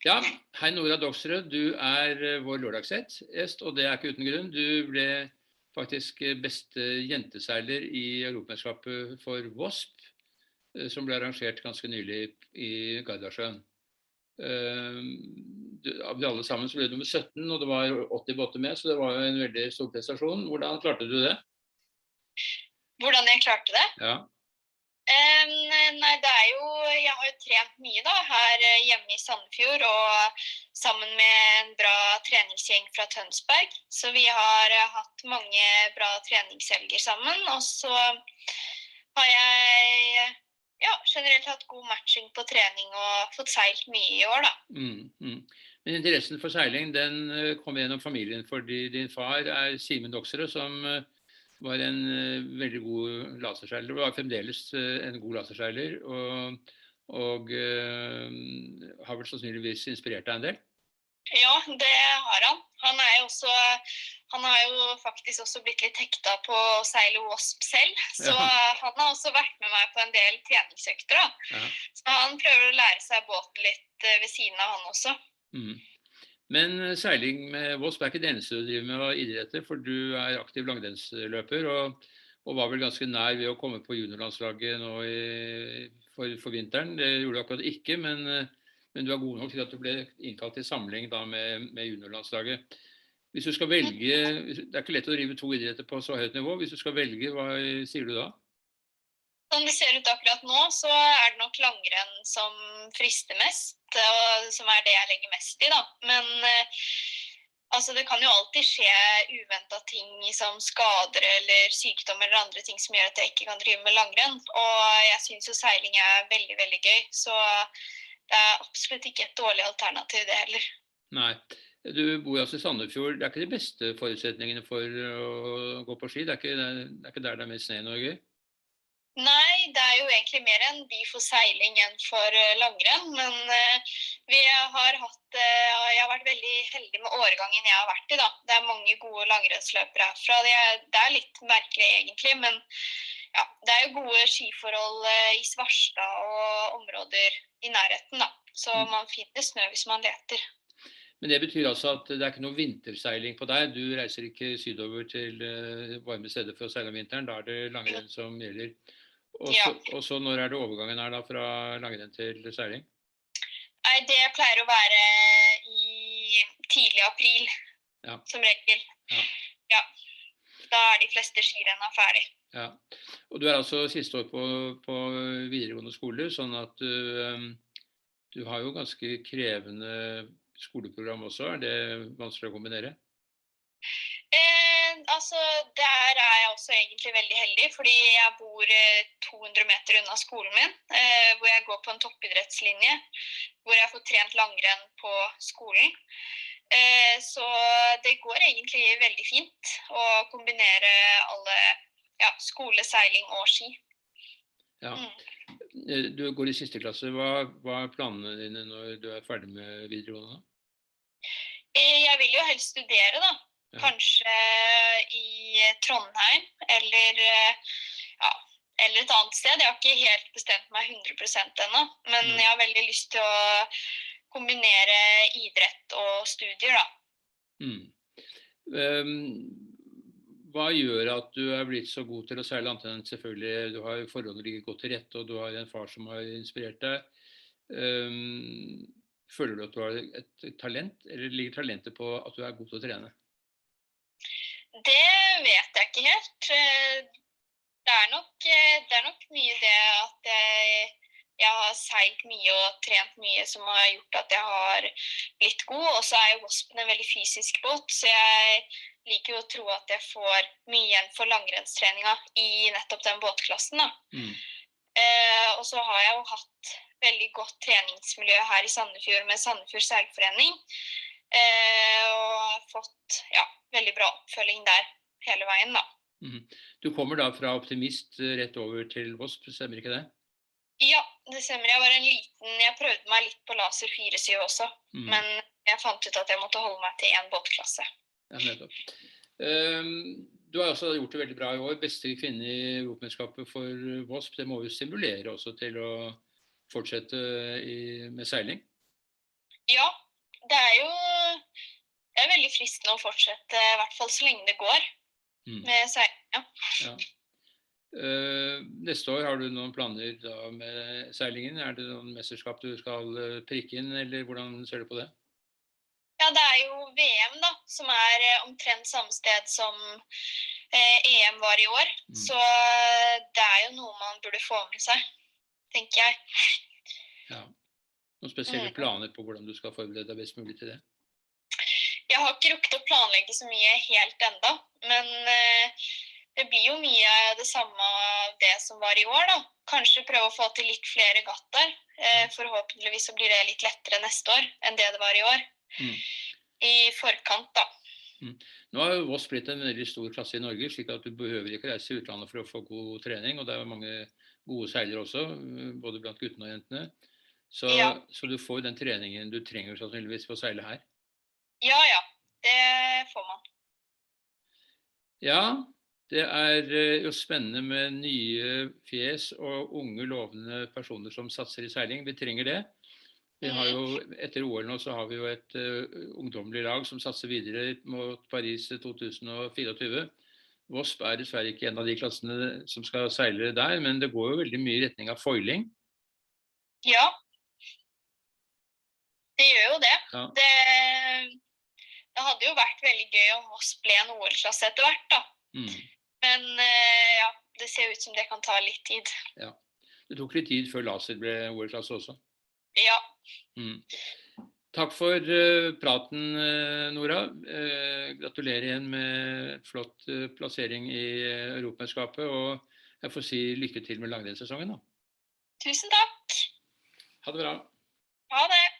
Ja, hei Nora Doksrød. Du er eh, vår lørdagsgjest, og det er ikke uten grunn. Du ble faktisk eh, beste jenteseiler i Europamesterskapet for Wasp, eh, som ble arrangert ganske nylig i Gardasjøen. Av de alle sammen så ble du nummer 17, og det var 80 båter med, så det var jo en veldig stor prestasjon. Hvordan klarte du det? Hvordan jeg klarte det? Ja. Nei, det er jo Jeg har jo trent mye da, her eh, hjemme i Sandefjord og sammen med en bra treningsgjeng fra Tønsberg. Så vi har uh, hatt mange bra treningshelger sammen. Og så har jeg ja, generelt hatt god matching på trening og fått seilt mye i år, da. Mm, mm. Men interessen for seiling den eh, kom gjennom familien, fordi din far er Simen Doksrud, som var en uh, veldig god laserseiler. Var fremdeles uh, en god laserseiler. Og, og uh, har vel sannsynligvis inspirert deg en del? Ja, det har han. Han, er også, han har jo faktisk også blitt litt hekta på å seile Wasp selv. Så ja. han har også vært med meg på en del treningsøkter. Ja. Så han prøver å lære seg båten litt ved siden av, han også. Mm. Men eh, seiling med Voss er ikke det eneste du driver med av idretter, for du er aktiv langrennsløper og, og, var vel ganske nær ved å komme på juniorlandslaget nå i, for, for, vinteren. Det gjorde du akkurat ikke, men, eh, men, du er god nok til at du ble innkalt til samling da med, med juniorlandslaget. Hvis du skal velge, Det er ikke lett å drive to idretter på så høyt nivå. Hvis du skal velge, hva sier du da? Sånn det ser ut akkurat nå, så er det nok langrenn som frister mest, og som er det jeg legger mest i, da. Men eh, altså, det kan jo alltid skje uventa ting som skader eller sykdom eller andre ting som gjør at jeg ikke kan drive med langrenn. Og jeg syns jo seiling er veldig, veldig gøy, så det er absolutt ikke et dårlig alternativ, det heller. Nei. Du bor altså i Sandefjord. Det er ikke de beste forutsetningene for å gå på ski? Det er ikke, det er ikke der det er mest snø i Norge? Nei, det er jo egentlig mer en by for seiling enn for eh, langrenn. Men uh, vi har hatt uh, Jeg har vært veldig heldig med årgangen jeg har vært i, da. Det er mange gode langrennsløpere herfra. Det er, det er, litt merkelig egentlig, men ja, det er jo gode skiforhold i Svarstad og områder i nærheten, da. Så mm. man finner snø hvis man leter. Men det betyr altså at det er ikke noe vinterseiling på deg? Du reiser ikke sydover til varme steder for å seile om vinteren? Da er det langrenn som gjelder? Og så, og så når er det overgangen her da fra langrenn til seiling? Nei, Det pleier å være i tidlig april, ja. som regel. Ja. ja. Da er de fleste skirenna ferdig. Ja. Og du er altså siste år på, på videregående skole, sånn at du, um, du har jo ganske krevende skoleprogram også. Er det vanskelig å kombinere? Eh, altså, Der er jeg også egentlig veldig heldig, fordi jeg bor 200 eh, meter unna skolen min. Eh, hvor jeg går på en toppidrettslinje. Hvor jeg får trent langrenn på skolen. Eh, så det går egentlig veldig fint å kombinere alle ja, skole, seiling og ski. Ja. Mm. Eh, du går i siste klasse. Hva, hva, er planene dine når du er ferdig med videregående? Eh, jeg vil jo helst studere, da. Kanskje i Trondheim eller, ja, eller et annet sted. Jeg har ikke helt bestemt meg 100 ennå. Men jeg har veldig lyst til å kombinere idrett og studier, da. Mm. Um, hva gjør at du er blitt så god til å seile, annet enn selvfølgelig du har forholdene ligger godt til rette, og du har en far som har inspirert deg. Um, føler du at du har et talent, eller ligger talentet på at du er god til å trene? Det vet jeg ikke helt. Eh, det er nok, eh, det er nok mye det at jeg, jeg har seilt mye og trent mye som har gjort at jeg har blitt god. Og så er jo Waspen en veldig fysisk båt, så jeg liker jo å tro at jeg får mye igjen for langrennstreninga i nettopp den båtklassen. da. Mm. Eh, og så har jeg jo hatt veldig godt treningsmiljø her i Sandefjord med Sandefjord seilforening. Eh, og fått ja, veldig bra oppfølging der hele veien, da. Mm. Du kommer da fra optimist rett over til Wasp, stemmer ikke det? Ja, det stemmer. Jeg var en liten Jeg prøvde meg litt på laser 4-7 også, mm. men jeg fant ut at jeg måtte holde meg til én båtklasse. Ja, nettopp. Um, du har også gjort det veldig bra i år. Beste kvinne i Europamesterskapet for VOSP. Det må jo stimulere også til å fortsette i, med seiling? Ja, det er jo det er veldig fristende å fortsette, i hvert fall så lenge det går. Mm. med seiling. Ja. Ja. Eh, neste år har du noen planer da med seilingen? Er det noen mesterskap du skal eh, prikke inn, eller hvordan ser du på det? ja, det er jo VM, da, som er eh, omtrent samme sted som EM var i år. Mm. Så det er jo noe man burde få med seg, tenker jeg. Ja. Noen spesielle Mm. planer på hvordan du skal forberede deg best mulig til det? Jeg har ikke rukket å planlegge så mye helt enda, men eh, det blir jo mye det samme det som var i år, da. Kanskje prøve å få til litt flere gatter. Eh, forhåpentligvis så blir det litt lettere neste år enn det det var i år. Mm. I forkant, da. Nå har Voss blitt en veldig stor klasse i Norge, slik at du behøver ikke reise til utlandet for å få god trening. Og det er mange gode seilere også, eh, både blant guttene og jentene. Så, Ja. så du får jo den treningen du trenger sannsynligvis for å seile her. Ja ja, det får man. Ja, det er eh, jo spennende med nye fjes og unge, lovende personer som satser i seiling. Vi trenger det. Vi har jo, Etter OL nå så har vi jo et uh, ungdommelig lag som satser videre mot Paris 2024. Vosp er dessverre ikke en av de klassene som skal seile der, men det går jo veldig mye i retning av foiling. Ja. Det gjør jo det. Ja. Det, det hadde jo vært veldig gøy om VOSP ble en OL-klasse etter hvert, da. Mm. Men eh, ja, det ser ut som det kan ta litt tid. Ja. Det tok litt tid før laser ble OL-klasse også. Ja. Mm. Takk for uh, praten, eh, Nora. Uh, gratulerer igjen med flott uh, plassering i Europamesterskapet. Og jeg får si lykke til med langrennssesongen. da. Tusen takk. Ha det bra. Ha det.